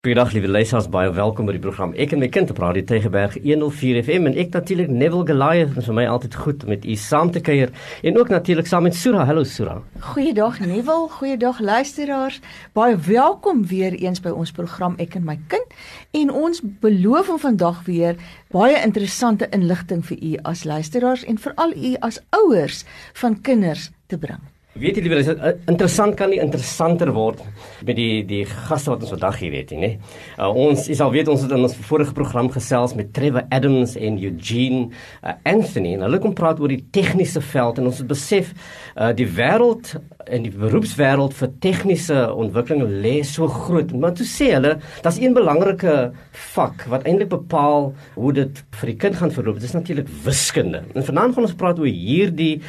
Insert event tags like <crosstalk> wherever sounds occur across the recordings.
Goeiedag liewe luisters, baie welkom by die program. Ek en my kind op Radio Tygerberg 104 FM en ek natuurlik Neville Goliath, vir my altyd goed met u saam te kuier en ook natuurlik saam met Sura. Hallo Sura. Goeiedag Neville, goeiedag luisteraars. Baie welkom weer eens by ons program Ek en my kind en ons beloof om vandag weer baie interessante inligting vir u as luisteraars en veral u as ouers van kinders te bring. Weet jy liewer dit interessant kan nie interessanter word met die die gaste wat ons vandag hier het nie. Uh, ons is al weet ons het in ons vorige program gesels met Trevor Adams en Eugene uh, Anthony en hulle kom praat oor die tegniese veld en ons het besef uh, die wêreld en die beroepswêreld vir tegniese ontwikkeling lê so groot. Maar toe sê hulle, daar's een belangrike vak wat eintlik bepaal hoe dit vir die kind gaan verloop. Dit is natuurlik wiskunde. En vanaand gaan ons praat oor hierdie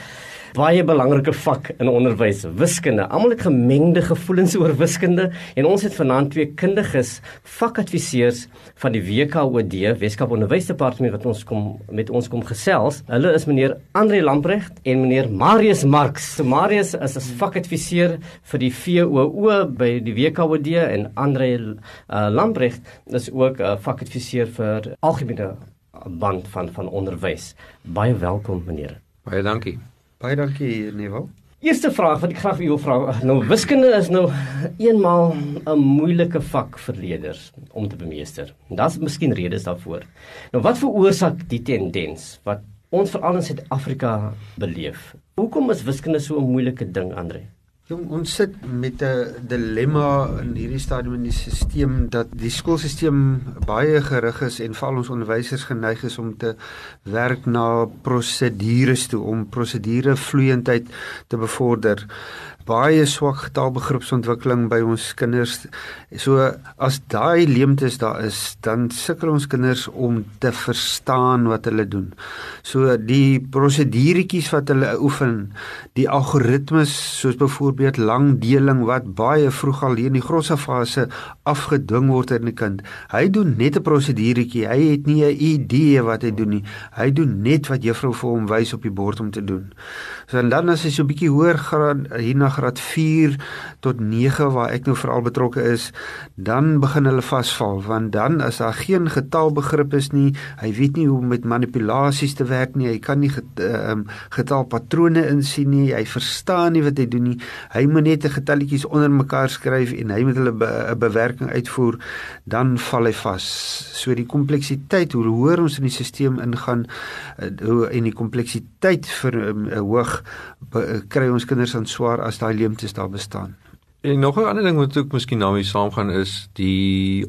baie belangrike vak in onderwys, wiskunde. Almal het gemengde gevoelens <laughs> oor wiskunde en ons het vanaand twee kundiges, vakadviseurs van die WKOD, Weskaap Onderwysdepartement wat ons kom met ons kom gesels. Hulle is meneer Andre Lamprecht en meneer Marius Marx. So Marius is as vakadviseur vir die VOO by die WKOD en Andre uh, Lamprecht is ook 'n uh, vakadviseur vir algemene band van van onderwys. Baie welkom meneer. Baie dankie. Baie dankie Nevo. Eerste vraag wat ek graag vir jou vra, nou wiskunde is nou eenmaal 'n moeilike vak vir leerders om te bemeester. Daar's miskien redes daarvoor. Nou wat veroorsaak die tendens wat ons veral in Suid-Afrika beleef? Hoekom is wiskunde so 'n moeilike ding, Andre? Jong, ons sit met 'n dilemma in hierdie stadium in die stelsel dat die skoolstelsel baie gerig is en val ons onderwysers geneig is om te werk na prosedures toe om prosedure vloeiendheid te bevorder baie swak taalbegripsontwikkeling by ons kinders. So as daai leemtes daar is, dan sukkel ons kinders om te verstaan wat hulle doen. So die proseduretjies wat hulle oefen, die algoritmes soos byvoorbeeld langdeling wat baie vroeg al in die grondfase afgedwing word in 'n kind. Hy doen net 'n proseduretjie. Hy het nie 'n idee wat hy doen nie. Hy doen net wat juffrou vir hom wys op die bord om te doen. So en dan as hy so 'n bietjie hoër graad hierna graad 4 tot 9 waar ek nou veral betrokke is, dan begin hulle vasval want dan as daar geen getalbegrip is nie, hy weet nie hoe om met manipulasies te werk nie, hy kan nie get, uh, um, getalpatrone insien nie, hy verstaan nie wat hy doen nie. Hy moet net 'n getalletjies onder mekaar skryf en hy moet hulle 'n be bewerking uitvoer, dan val hy vas. So die kompleksiteit, hoe hoër ons in die stelsel ingaan, uh, hoe en die kompleksiteit vir 'n um, hoog kry ons kinders aan swaar as daai leemtes daar bestaan. En nog 'n ander ding wat ook miskien daarmee saamgaan is die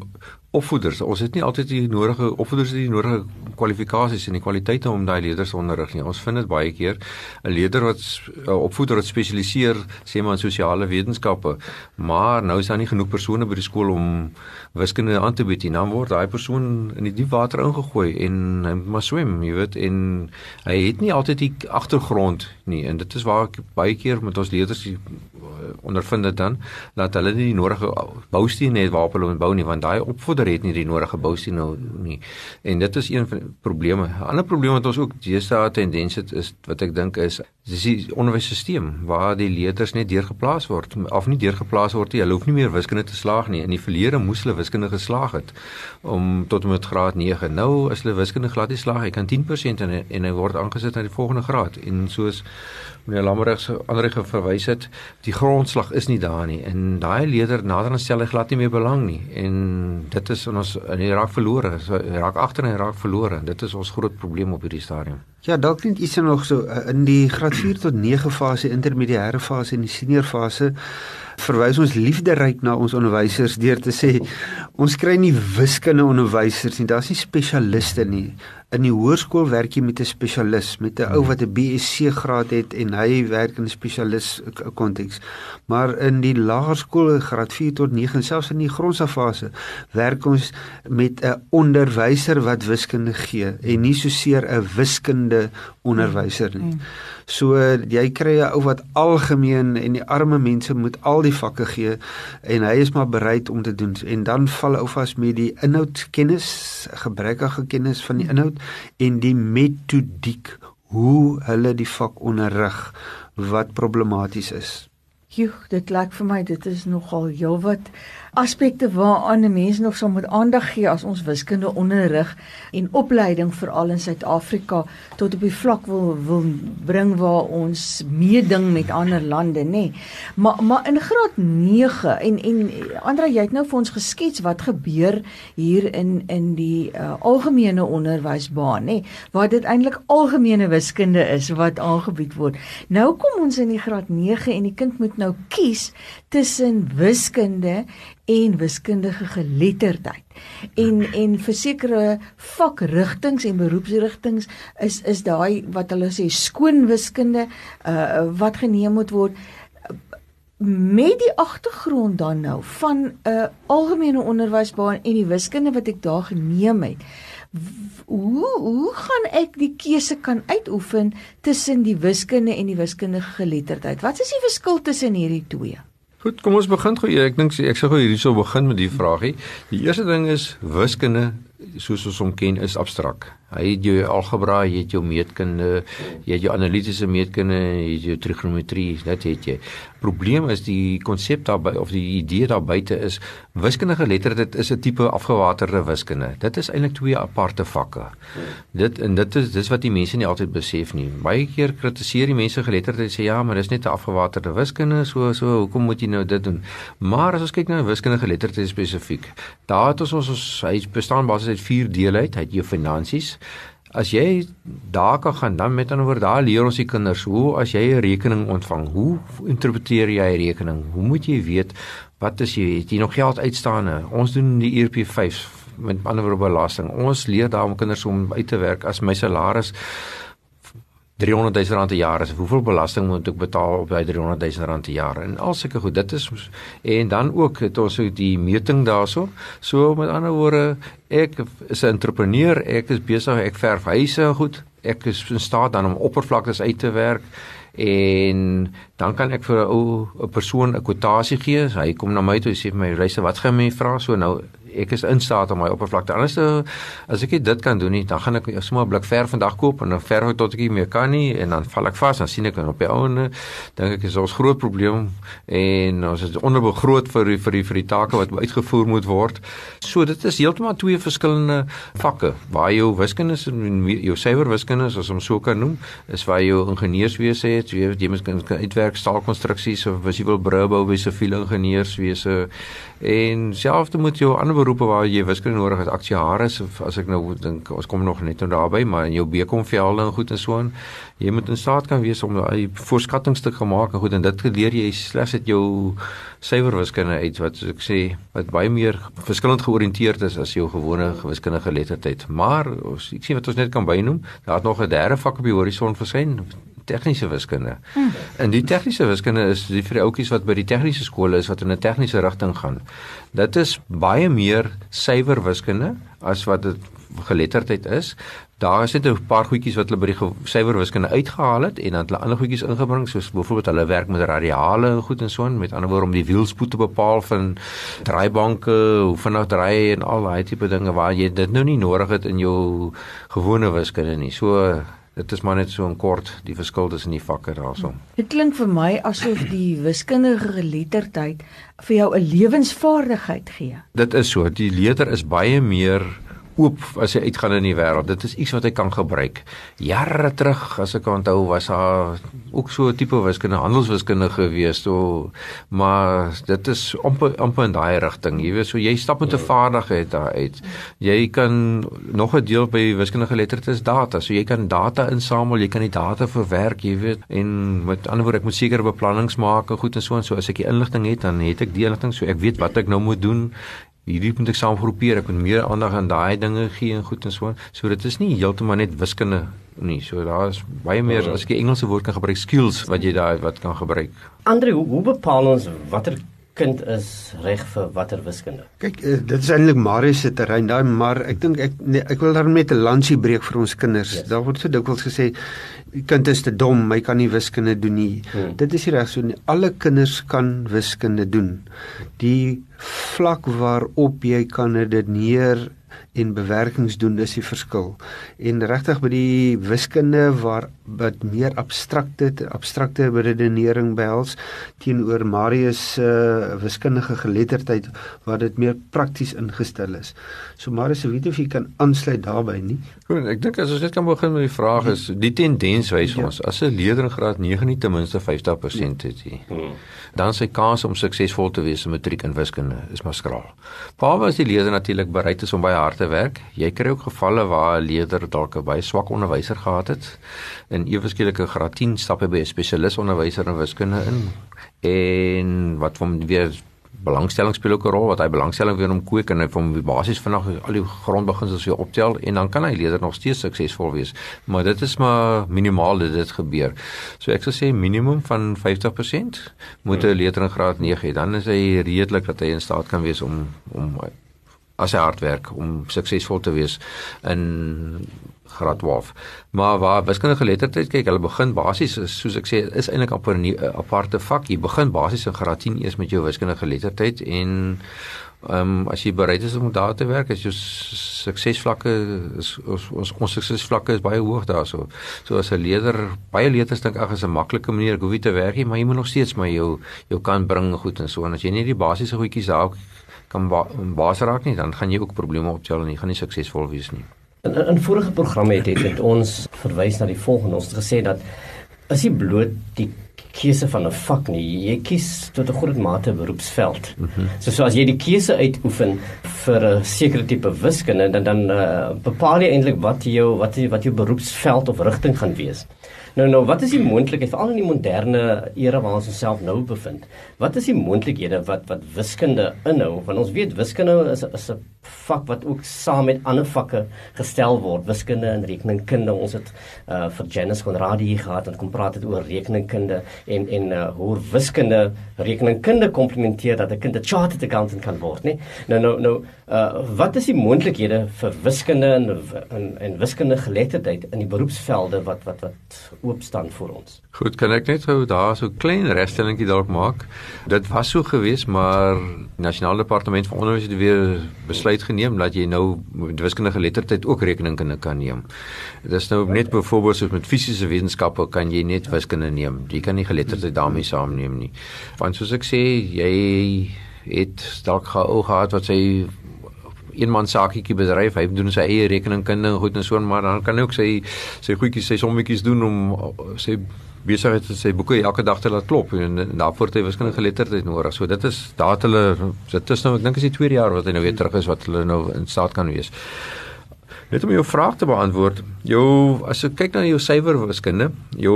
opvoeders. Ons het nie altyd die nodige opvoeders het die nodige kwalifikasies en die kwaliteite om daai leerders te onderrig nie. Ons vind dit baie keer 'n leerder wat 'n opvoeder wat spesialiseer sê maar in sosiale wetenskappe, maar nou is daar nie genoeg persone by die skool om wiskunde aan te bied nie. Dan word daai persoon in die diep water ingegooi en hy moet maar swem, jy weet, en hy het nie altyd die agtergrond nie. En dit is waar ek baie keer met ons leerders ondervind dit dan dat hulle nie die nodige boustene het waarop hulle moet bou nie, want daai opvoeder het nie die nodige bousien nou nie. En dit is een van probleme. 'n Ander probleem wat ons ook tendens het is wat ek dink is dis die onderwysstelsel waar die leerders net deurgeplaas word of nie deurgeplaas word nie. Hulle hoef nie meer wiskunde te slaag nie. In die verlede moes hulle wiskunde geslaag het om tot met graad 9. Nou as hulle wiskunde glad nie slaag, hy kan 10% en en hy word aangesit na die volgende graad. En soos meneer Lammerich se ander verwys het, die grondslag is nie daar nie en daai leerder nader aan stel hy glad nie meer belang nie. En dit is ons in die raak verlore. Raak agter en raak verlore. Dit is ons groot probleem op hierdie stadium. Ja, dalk net iets nog so eh, in die graad 4 tot 9 fase, intermediêre fase en die senior fase verwys ons liefderyk na ons onderwysers deur te sê ons kry nie wiskunde onderwysers nie. Daar's nie spesialiste nie in die hoërskool werk jy met 'n spesialis, met 'n ou wat 'n BSc graad het en hy werk in 'n spesialis konteks. Maar in die laerskool graad 4 tot 9 selfs in die grondslagfase werk ons met 'n onderwyser wat wiskunde gee en nie so seer 'n wiskunde onderwyser nie. Mm. So jy kry 'n ou wat algemeen en die arme mense moet al die vakke gee en hy is maar bereid om te doen en dan val ou vas met die inhoudkennis, gebrekkige kennis van die inhoud en die metodiek hoe hulle die vak onderrig wat problematies is. Joe, dit klink vir my dit is nogal heelwat aspekte waaraan 'n mens nog sal moet aandag gee as ons wiskunde onderrig en opleiding veral in Suid-Afrika tot op die vlak wil wil bring waar ons meeding met ander lande, nê. Nee. Maar maar in graad 9 en en Andra, jy het nou vir ons geskets wat gebeur hier in in die uh, algemene onderwysbaan, nê, nee, waar dit eintlik algemene wiskunde is wat aangebied word. Nou kom ons in die graad 9 en die kind moet nou kies tussen wiskunde en wiskundige geletterdheid. En en vir sekere vakrigtinge en beroepsrigtinge is is daai wat hulle sê skoon wiskunde uh wat geneem moet word met die agtergrond dan nou van 'n uh, algemene onderwysbaan en die wiskunde wat ek daar geneem het hoe hoe gaan ek die keuse kan uitoefen tussen die wiskunde en die wiskundige geletterdheid? Wat is die verskil tussen hierdie twee? Goed, kom ons begin gou. Ek dink ek sê gou hierso begin met die vraagie. Die eerste ding is wiskunde soos ons hom ken is abstrak. Hy het jou algebra, jy het jou meetkunde, jy het jou analitiese meetkunde, jy het jou trigonometrie, dit het jy. Probleem is die konsep daarby of die idee daar buite is wiskundige geletterdheid is 'n tipe afgewaterde wiskunde. Dit is eintlik twee aparte vakke. Dit en dit is dis wat die mense nie altyd besef nie. Baie keer kritiseer die mense geletterdheid sê ja, maar dis net 'n afgewaterde wiskunde, so so hoekom moet jy nou dit doen? Maar as ons kyk na wiskundige geletterdheid spesifiek, daar het ons ons hy bestaan basies uit vier dele uit, hy het jou finansies As jy daar kan gaan dan met ander woorde daar leer ons die kinders hoe as jy 'n rekening ontvang, hoe interpreteer jy 'n rekening? Hoe moet jy weet wat is jy het jy nog geld uitstaande? Ons doen die ERP5 met ander woorde belasting. Ons leer daar om kinders om uit te werk as my salaris 300 000 rand per jaar is. Hoeveel belasting moet ek betaal op daai 300 000 rand per jaar? En al sulke goed dit is en dan ook het ons ook die meting daarso. So met ander woorde ek is 'n entrepreneur ek is besig ek verf huise goed. Ek is in staat dan om oppervlaktes uit te werk en dan kan ek vir 'n ou 'n persoon 'n kwotasie gee. Hy kom na my toe en sê vir my reise wat gaan my vra so nou ek is in staat om my oppervlakte anders te as ek dit kan doen nie dan gaan ek sommer 'n blik verf vandag koop en dan verf ek tot ek nie meer kan nie en dan val ek vas dan sien ek dan op die ouene dink ek is ons groot probleem en ons is onderbegroot vir die, vir die vir die take wat uitgevoer moet word. So dit is heeltemal twee verskillende vakke waar jou wiskunde en jou suiwer wiskunde as ons so kan noem is waar jou ingenieurswese het jy weet jy moet kan uitwerk staalkonstruksies of as jy wil brûe bou wie se siviele ingenieurswese en selfs moet jou ander beroepe waar jy wiskunde nodig het, aktuaris of as ek nou dink ons kom nog net nou daarby, maar in jou bekomvelde en goed en so aan, jy moet in staat kan wees om 'n voorskattingstuk gemaak en goed en dit geleer jy slegs uit jou suiwer wiskunde uit wat soos ek sê wat baie meer verskillend georiënteerd is as jou gewone wiskundige geletterdheid. Maar ek sien wat ons net kan bynoem, daar het nog 'n derde vak op die horison verskyn tegniese wiskunde. Hmm. En die tegniese wiskunde is die vir die ouetjies wat by die tegniese skole is wat in 'n tegniese rigting gaan. Dit is baie meer suiwer wiskunde as wat dit geletterdheid is. Daar is net 'n paar goedjies wat hulle by die suiwer wiskunde uitgehaal het en dan hulle ander goedjies ingebring soos byvoorbeeld hulle werk met radiale en goed en so en met ander woorde om die wielspoed te bepaal van draaibanke, hoe vinnig draai en al daai tipe dinge waar jy dit nou nie nodig het in jou gewone wiskunde nie. So Dit is maar net so 'n kort die verskil tussen die vakke daarsom. Dit klink vir my asof die wiskundige geletterdheid vir jou 'n lewensvaardigheid gee. Dit is so, die leerder is baie meer oop as hy uitgaan in die wêreld. Dit is iets wat hy kan gebruik. Jare terug, as ek onthou, was daar ook so 'n tipe wiskunde, handelswiskunde gewees, so maar dit is amper amper in daai rigting. Jy weet, so jy stap met 'n vaardigheid daar uit. Jy kan nog 'n deel by wiskundige geletterd is data. So jy kan data insamel, jy kan die data verwerk, jy weet, en met ander woorde, ek moet sekere beplannings maak en goed en so en so as ek die inligting het, dan het ek die inligting, so ek weet wat ek nou moet doen hierdie moet ek saamgroepeer ek moet meer aandag aan daai dinge gee en goed en so so dit is nie heeltemal net wiskunde nie. So daar is baie meer as ek die Engelse woord kan gebruik skills wat jy daai wat kan gebruik. Andre hoe, hoe bepaal ons watter kind is reg vir watter wiskunde kyk uh, dit is eintlik Marius se terrein daai maar ek dink ek nee, ek wil daar net 'n lansie breek vir ons kinders yes. daar word so dikwels gesê die kind is te dom, hy kan nie wiskunde doen nie. Hmm. Dit is reg so nie. Alle kinders kan wiskunde doen. Die vlak waarop jy kan dit neer en bewerkings doen dis die verskil. En regtig by die wiskunde waar wat meer abstrakte abstrakte beredenering behels teenoor Marius se uh, wiskundige geletterdheid waar dit meer prakties ingestel is. So Marius, weet of jy kan aansluit daarbey nie? Goed, ek dink as ons net kan begin met die vraag is die tendens wys ja. ons as 'n leerder in graad 9 nie ten minste 50% het nie. Hmm. Dan sy kans om suksesvol te wees in matriek en wiskunde is maar skraal. Behalwe as die leerder natuurlik bereid is om baie hard te werk. Jy kry ook gevalle waar 'n leerder dalk 'n baie swak onderwyser gehad het en eweskielik 'n graad 10 stap by 'n spesialis onderwyser in wiskunde in en wat hom weer belangstelling speel ook 'n rol wat hy belangstelling weer om kweek en hy van basies vinnig al die grondbeginsels weer optel en dan kan hy leerder nog steeds suksesvol wees. Maar dit is maar minimaal dat dit gebeur. So ek sou sê minimum van 50% moet 'n leerder in graad 9 hê. Dan is hy redelik dat hy in staat kan wees om om as hy hard werk om suksesvol te wees in graad 12. Maar waar wiskundige geletterdheid kyk, hulle begin basies soos ek sê is eintlik 'n aparte vak. Jy begin basies in graad 10 eers met jou wiskundige geletterdheid en ehm um, as jy bereid is om daar te werk, as jou suksesvlakke is ons ons suksesvlakke is baie hoog daarso. So as 'n leerder, baie leerders dink ag is 'n maklike manier hoef nie te werk nie, maar jy moet nog steeds maar jou jou kan bring goed en so en as jy nie die basiese goedjies daar kan ba baas raak nie, dan gaan jy ook probleme optel en jy gaan nie suksesvol wees nie. In in vorige programme het, het ons verwys na die volgende. Ons het gesê dat as jy bloot die keuse van 'n vak nie, jy kies tot 'n groot mate beroepsveld. Mm -hmm. So so as jy die keuse uitoefen vir 'n sekere tipe wiskunde, dan dan uh, bepaal jy eintlik wat jou wat wat jou beroepsveld of rigting gaan wees. Nou nou, wat is die moontlikheid veral in die moderne era waar ons onsself nou bevind? Wat is die moontlikhede wat wat wiskunde inhou? Want ons weet wiskunde is is 'n vak wat ook saam met ander vakke gestel word, wiskunde en rekeningkunde. Ons het uh vir Janice Conradie hier gehad en kom praat het oor rekeningkunde en en uh hoe wiskunde rekeningkunde komplementeer dat 'n kind 'n chartered accountant kan word, né? Nou nou nou uh wat is die moontlikhede vir wiskunde en en, en wiskunde geletterdheid in die beroepsvelde wat wat wat oop staan vir ons? Goed, kan ek net gou daar so klein regstellingkie dalk maak? Dit was so gewees, maar Nasionale Departement van Onderwys het weer besluit geneem dat jy nou met wiskundige geletterdheid ook rekeningkunde kan neem. Dit is nou net byvoorbeeld soos met fisiese wetenskappe kan jy net wiskunde neem. Jy kan nie geletterdheid daarmee saamneem nie. Want soos ek sê, jy het dalk gehad wat sy eenman saakietjie bedryf, hy doen sy eie rekeningkunde en goed en so maar dan kan hy ook sy sy goedjies, sy sommetjies doen om sy besigheid te sê boeke elke dag te laat klop en, en daarvoor het hy wiskundige geletterdheid nodig. So dit is daar het hulle dit is nou ek dink is die tweede jaar wat hy nou weer terug is wat hulle nou in staat kan wees. Net om jou vraag te beantwoord, jou as jy kyk na jou suiwer wiskunde, jou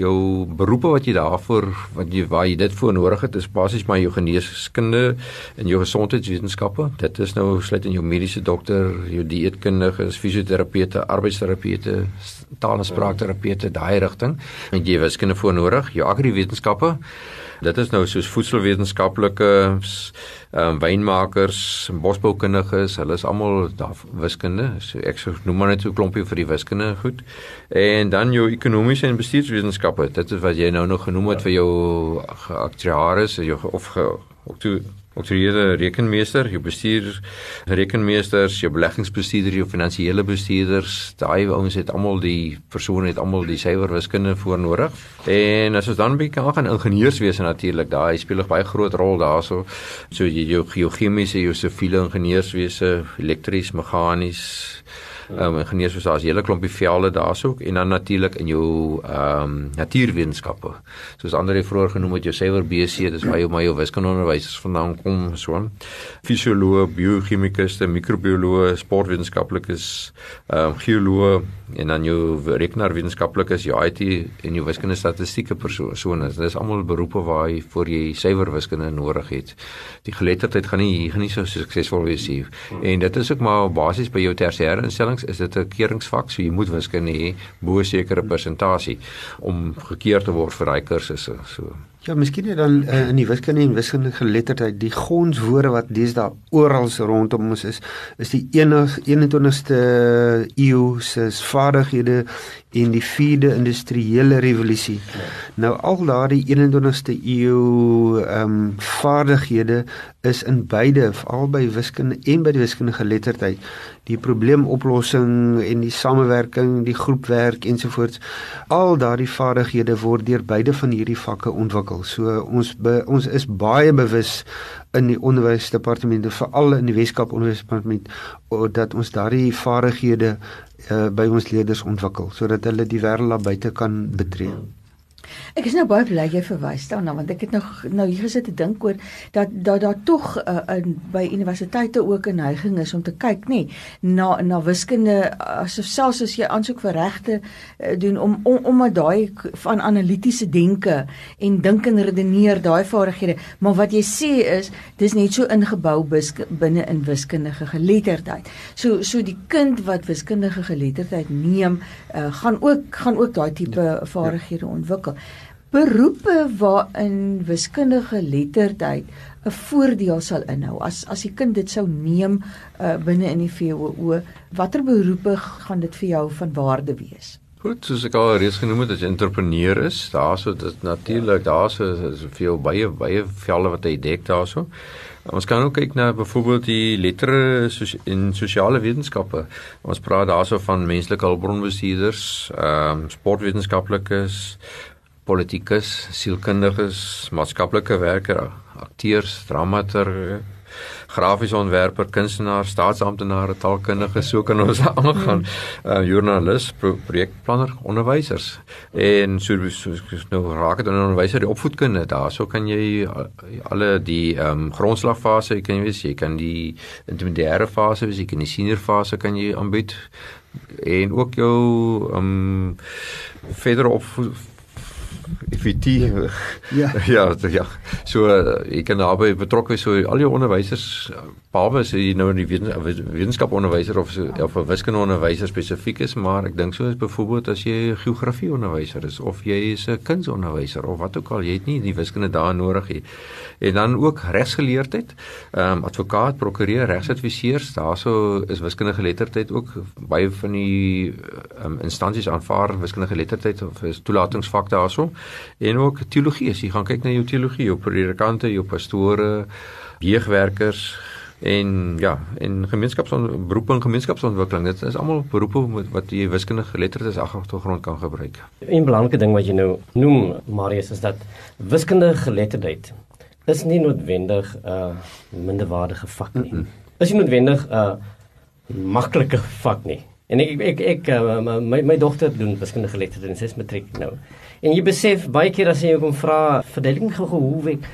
jou beroepe wat jy daarvoor wat jy waar jy dit voor nodig het, is basies maar jou geneeskunde en jou gesondheidswetenskappe. Dit is nou sluit in jou mediese dokter, jou dieetkundige, fisioterapeute, arbeidsterapeute, taal- en spraakterapeute, daai rigting. En jy wiskunde voor nodig, jou agriwetenskappe. Dit is nou soos voedselwetenskaplikes, ehm um, wynmakers, bosboukundiges, hulle is almal daar wiskunde. So ek sou noem maar net so 'n klompie vir die wiskunde goed. En dan jou ekonomiese en bestuurswetenskappe. Dit is wat jy nou nog genoem het vir jou aktuaris of ge, of toe Oortrede rekenmeester, jou bestuur rekenmeesters, jou beleggingsbestuurder, jou finansiële bestuurders, daai ouens het almal die persone het almal die syfer wiskunde voor nodig. En as ons dan 'n bietjie gaan ingenieurswese natuurlik, daai speel 'n baie groot rol daarso. So jy jou geochemiese, jou siviele ingenieurswese, elektries, meganies, ehm um, ingenieurs soos daar's hele klompie velde daarso en dan natuurlik in jou ehm um, natuurwetenskappe. Soos ander het vroeër genoem het jou sewer BC, dis waar jou my jou wiskundeonderwysers vandaan kom so. Fisioloog, biochemikus, microbioloog, sportwetenskaplikes, ehm um, geoloog en dan jou rekenaarwetenskaplikes, jou IT en jou wiskunde statistieke persone. Dit is almal beroepe waar jy vir jy sewer wiskunde nodig het. Die geletterdheid gaan nie gaan nie so suksesvol wees nie. En dit is ook maar basies by jou tersiêre instellings is dit 'n keuringsvak, so jy moet wiskunde hê bo 'n sekere persentasie om gekeer te word vir daai kursusse. So Ja, miskien net dan uh, in die wiskunde en wiskundige geletterdheid, die gonswoorde wat deesdae oral rondom ons is, is die enig 21ste eeu se vaardighede en die 4de industriële revolusie. Ja. Nou al daardie 21ste eeu ehm um, vaardighede is in beide, albei wiskunde en by die wiskundige geletterdheid, die probleemoplossing en die samewerking, die groepwerk ensovoorts. Al daardie vaardighede word deur beide van hierdie vakke ontwikkel. So ons be, ons is baie bewus in die onderwysdepartemente, veral in die Weskaap onderwysdepartement, dat ons daardie vaardighede uh, by ons leerders ontwikkel sodat hulle die wêreld daar buite kan betree. Ek is nou baie bly jy verwys daarna want ek het nog nou hier gesit te dink oor dat dat daar tog uh, in by universiteite ook 'n neiging is om te kyk nê na na wiskunde asof selfs as jy aansoek vir regte uh, doen om om om daai van analitiese denke en dink en redeneer daai vaardighede maar wat jy sê is dis net so ingebou binne in wiskundige geletterdheid. So so die kind wat wiskundige geletterdheid neem uh, gaan ook gaan ook daai tipe ja, vaardighede ja. ontwikkel beroepe waarin wiskundige letterdheid 'n voordeel sal inhou as as die kind dit sou neem uh, binne in die VWO watter beroepe gaan dit vir jou van waarde wees Goed, soos ek al reeds genoem het, as jy entrepreneur is, daarso dit natuurlik, daarso is veel baie baie velde wat jy dek daarso. Ons kan ook kyk na byvoorbeeld die lettere in sosiale wetenskappe. Ons praat daarso van menslike hulpbronbestuurders, ehm um, sportwetenskaplikes, politikus, sielkundiges, maatskaplike werker, akteurs, dramaturge, grafiese ontwerper, kunstenaar, staatsamptenare, taalkundige, so kan ons <laughs> aangaan. Uh joernalis, pro projekplanner, onderwysers. En so, so, so nou raak dit aan onderwyser die opvoedkunde. Daarso kan jy alle die ehm um, grondslagfase, jy kan jy weet, jy kan die intermediêre fase, jy kan die senior fase kan jy aanbied en ook jou ehm um, verder op effektief. Ja. ja, <laughs> ja. So ek kan daarby betrokke wees so al jou onderwysers behalwe as jy nou in die wetenskap onderwyser of so, of 'n wiskunde onderwyser spesifiek is, maar ek dink so is byvoorbeeld as jy geografie onderwyser is of jy is 'n kunsonderwyser of wat ook al, jy het nie die wiskunde daar nodig nie. En dan ook regsgeleerdheid, ehm um, advokaat, prokureur, regsadviseurs, daarso is wiskundige geletterdheid ook baie van die um, instansies aanvaar wiskundige geletterdheid of is toelatingsvak daarso en ook teologie. As jy gaan kyk na jou teologie, jou predikante, jou pastore, jeugwerkers en ja, en gemeenskapsberoepe en gemeenskapsontwikkeling. Dit is almal beroepe wat jy wiskundige geletterd is agtergrond kan gebruik. 'n Belangrike ding wat jy nou noem, Marius, is dat wiskundige geletterdheid is nie noodwendig 'n uh, minderwaardige vak nie. Mm -mm. Is nie noodwendig 'n uh, maklike vak nie. En ek ek ek, ek uh, my my dogter doen wiskundige geletterdheid en sy is matriek nou. En jy besef baie keer as jy hom vra verduidelik gou hoe werk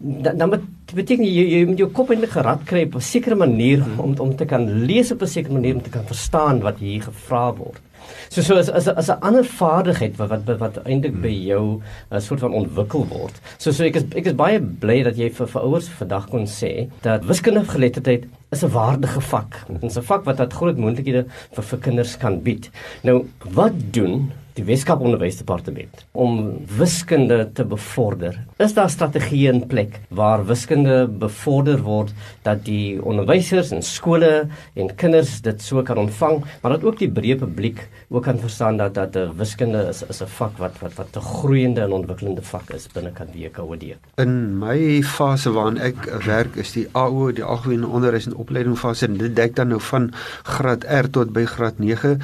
dan dan beteken jy jy moet jou kop eintlik gerad kry op 'n sekere manier om om te kan lees op 'n sekere manier om te kan verstaan wat hier gevra word. So so as as as 'n ander vaardigheid wat wat wat eintlik by jou 'n uh, soort van ontwikkel word. So so ek is ek is baie bly dat jy vir vir ouers vandag kon sê dat wiskundige geletterdheid is 'n waardige vak. Dit is 'n vak wat dat groot moontlikhede vir vir kinders kan bied. Nou wat doen die Weskaap Onderwysdepartement om wiskunde te bevorder. Is daar strategieë in plek waar wiskunde bevorder word dat die onderwysers en skole en kinders dit so kan ontvang, maar dat ook die breë publiek ook kan verstaan dat dat wiskunde is is 'n vak wat wat wat 'n groeiende en ontwikkelende vak is binne kan WKOD. In my fase waarin ek werk is die AO, die algemene onderwys en opleiding fase en dit dek dan nou van graad R tot by graad 9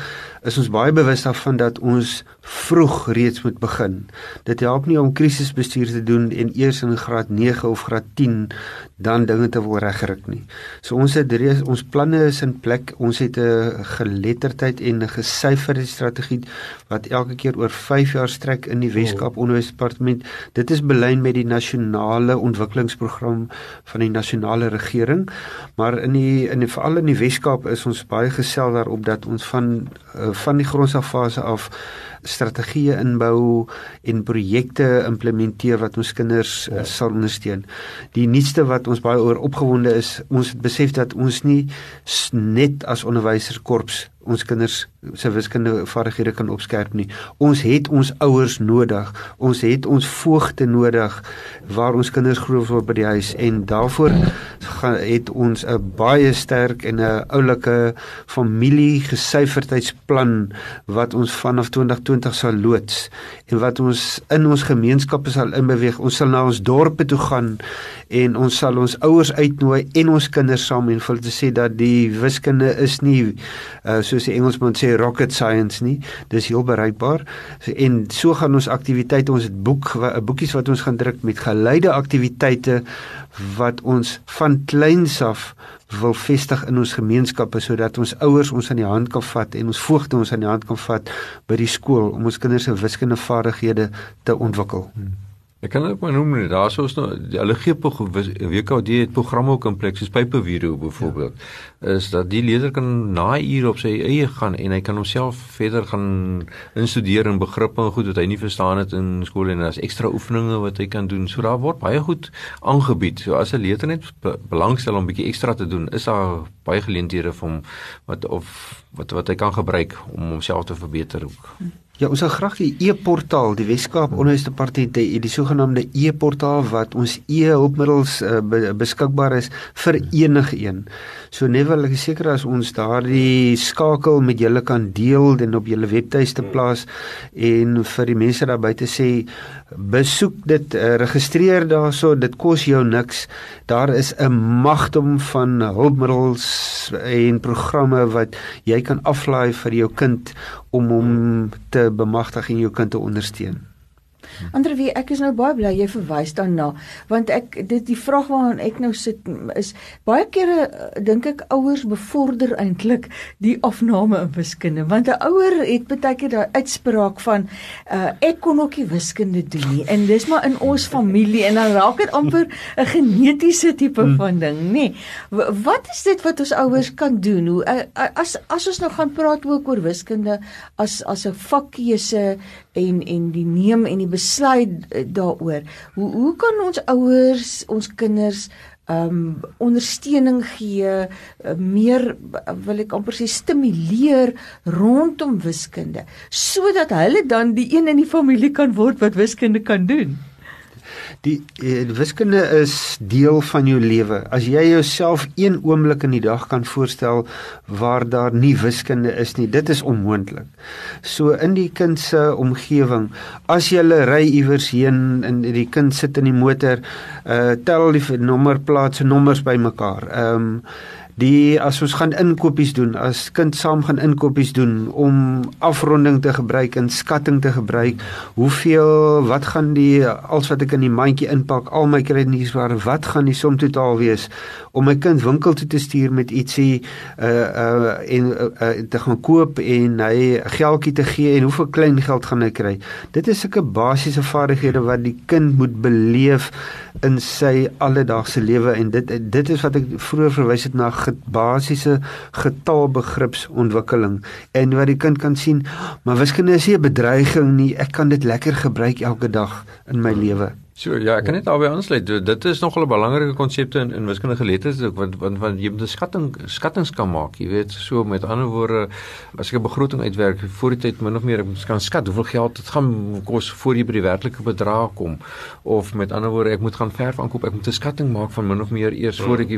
is ons baie bewus daarvan dat ons vroeg reeds moet begin. Dit help nie om krisisbestuur te doen en eers in graad 9 of graad 10 dan dinge te wil regryk nie. So ons het reeds ons planne is in plek. Ons het 'n geletterdheid en 'n gesyferde strategie wat elke keer oor 5 jaar strek in die Weskaap oh. Onderwysdepartement. Dit is belyn met die nasionale ontwikkelingsprogram van die nasionale regering. Maar in die in die veral in die Weskaap is ons baie gesel daarop dat ons van uh, van die grondslagfase af strategieë inbou en projekte implementeer wat ons kinders ja. uh, sal ondersteun. Die nuutste wat ons baie oor opgewonde is, ons het besef dat ons nie net as onderwyserskorps ons kinders se wiskundige vaardighede kan opskerp nie. Ons het ons ouers nodig. Ons het ons voogte nodig waar ons kinders groot word by die huis en daarvoor gaan het ons 'n baie sterk en 'n oulike familie gesyferdheidsplan wat ons vanaf 2020 sal loods en wat ons in ons gemeenskappe sal inbeweeg. Ons sal na ons dorpe toe gaan en ons sal ons ouers uitnooi en ons kinders saam en vir te sê dat die wiskunde is nie uh, soos die Engelsman sê rocket science nie. Dis heel bereikbaar. En so gaan ons aktiwiteite, ons het boek 'n boekies wat ons gaan druk met geleide aktiwiteite wat ons van kleins af wil vestig in ons gemeenskappe sodat ons ouers ons aan die hand kan vat en ons voogte ons aan die hand kan vat by die skool om ons kinders se wiskundige vaardighede te ontwikkel. Hmm. Ek kan ook maar noem net daar sou ons nou hulle gee WKD het programme ook in plek soos Paper Video byvoorbeeld ja. is dat die leerder kan na ure op sy eie gaan en hy kan homself verder gaan instudeer in begrippe en goed wat hy nie verstaan het in skool en daar's ekstra oefeninge wat hy kan doen. So daar word baie goed aangebied. So as 'n leerder net belangstel om 'n bietjie ekstra te doen, is daar baie geleenthede vir hom wat of wat wat hy kan gebruik om homself te verbeter ook. Ja, ons sal graag die e-portaal, die Weskaap Onderwysdepartement hê, die sogenaamde e-portaal wat ons e-hulpmiddels uh, beskikbaar is vir enige een. So net wil ek seker as ons daardie skakel met julle kan deel en op julle webtuiste plaas en vir die mense daar buite sê besoek dit, uh, registreer daarso, dit kos jou niks. Daar is 'n magdom van hulpmiddels en programme wat jy kan aflaai vir jou kind om hom te bemagtig en jou kind te ondersteun. Ander wie ek is nou baie bly jy verwys daarna want ek dit die vraag waaraan ek nou sit is baie kere eh, dink ek ouers bevorder eintlik die afname in wiskunde want 'n ouer het baie keer daai uitspraak van uh, ek kon ook nie wiskunde doen nie en dis maar in ons familie en dan raak dit amper 'n genetiese tipe hmm. van ding nê wat is dit wat ons ouers kan doen hoe uh, as as ons nou gaan praat ook oor wiskunde as as 'n vakkeuse en en die neem en die besluit eh, daaroor. Hoe hoe kan ons ouers ons kinders um ondersteuning gee, uh, meer wil ek amper sê stimuleer rondom wiskunde sodat hulle dan die een in die familie kan word wat wiskunde kan doen? Die, die eh, wiskunde is deel van jou lewe. As jy jouself een oomblik in die dag kan voorstel waar daar nie wiskunde is nie, dit is onmoontlik. So in die kind se omgewing, as jy ry iewers heen en die kind sit in die motor, uh tel die nommerplaat se nommers bymekaar. Ehm um, Die as ons gaan inkopies doen, as kind saam gaan inkopies doen om afronding te gebruik en skatting te gebruik, hoeveel wat gaan die als wat ek in die mandjie inpak, al my kredietkaarte, wat gaan die som totaal wees om my kind winkel toe te stuur met ietsie uh uh en uh, uh, te gaan koop en hy geldjie te gee en hoeveel klein geld gaan hy kry. Dit is sulke basiese vaardighede wat die kind moet beleef in sy alledaagse lewe en dit dit is wat ek vroeër verwys het na basiese getalbegripsontwikkeling en wat die kind kan sien, maar wiskunde is nie 'n bedreiging nie. Ek kan dit lekker gebruik elke dag in my lewe. So ja, ek kan net albei aansluit. Dit is nogal 'n belangrike konsepte in, in wiskundige letters ook want want want jy moet 'n skatting skattings kan maak, jy weet, so met ander woorde as ek 'n begroting uitwerk voor die tyd min of meer ek kan skat hoeveel geld dit gaan kos voor jy by die werklike bedrag kom of met ander woorde ek moet gaan verf aankoop, ek moet 'n skatting maak van min of meer eers voor ek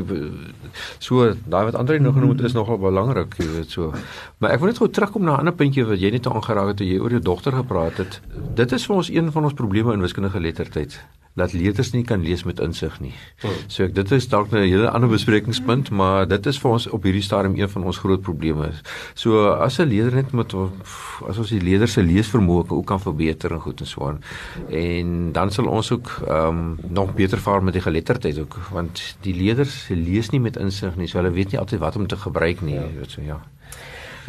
so daai wat Andre nog genoem het is nogal belangrik, jy weet so. Maar ek wil net gou terugkom na 'n ander puntjie wat jy net aangeraak het toe jy oor jou dogter gepraat het. Dit is vir ons een van ons probleme in wiskundige lettertyd dat leerders nie kan lees met insig nie. Hmm. So ek dit is dalk 'n hele ander besprekingspunt, maar dit is vir ons op hierdie stadium een van ons groot probleme. So as 'n leerder net moet as ons die leerders se leesvermoë ook kan verbeter en goed en so aan. En dan sal ons ook ehm um, nog beter vaar met die geletterdheid ook, want die leerders lees nie met insig nie, so hulle weet nie altyd wat om te gebruik nie, ja. so ja.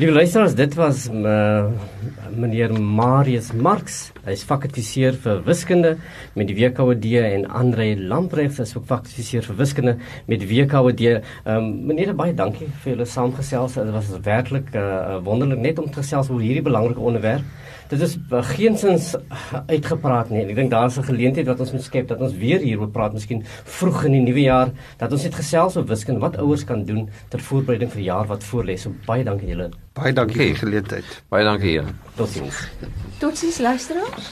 Liewe luisteraars, dit was uh, meneer Marius Marx. Hy is fakadviseer vir wiskunde met die WKD en Andre Lamprecht is ook fakadviseer vir wiskunde met WKD. Ehm um, meneer baie dankie vir julle saamgesels. Dit was werklik uh, wonderlik net om te gesels oor hierdie belangrike onderwerp. Dit is uh, geensins uitgepraat nie. Ek dink daar is 'n geleentheid wat ons moet skep dat ons weer hieroor praat, miskien vroeg in die nuwe jaar, dat ons net gesels oor wiskunde wat ouers kan doen ter voorbereiding vir die jaar wat voorlê. So baie dankie julle Baie dankie vir die geleentheid. Baie dankie Jan. Totsiens. Totsiens luisteraars.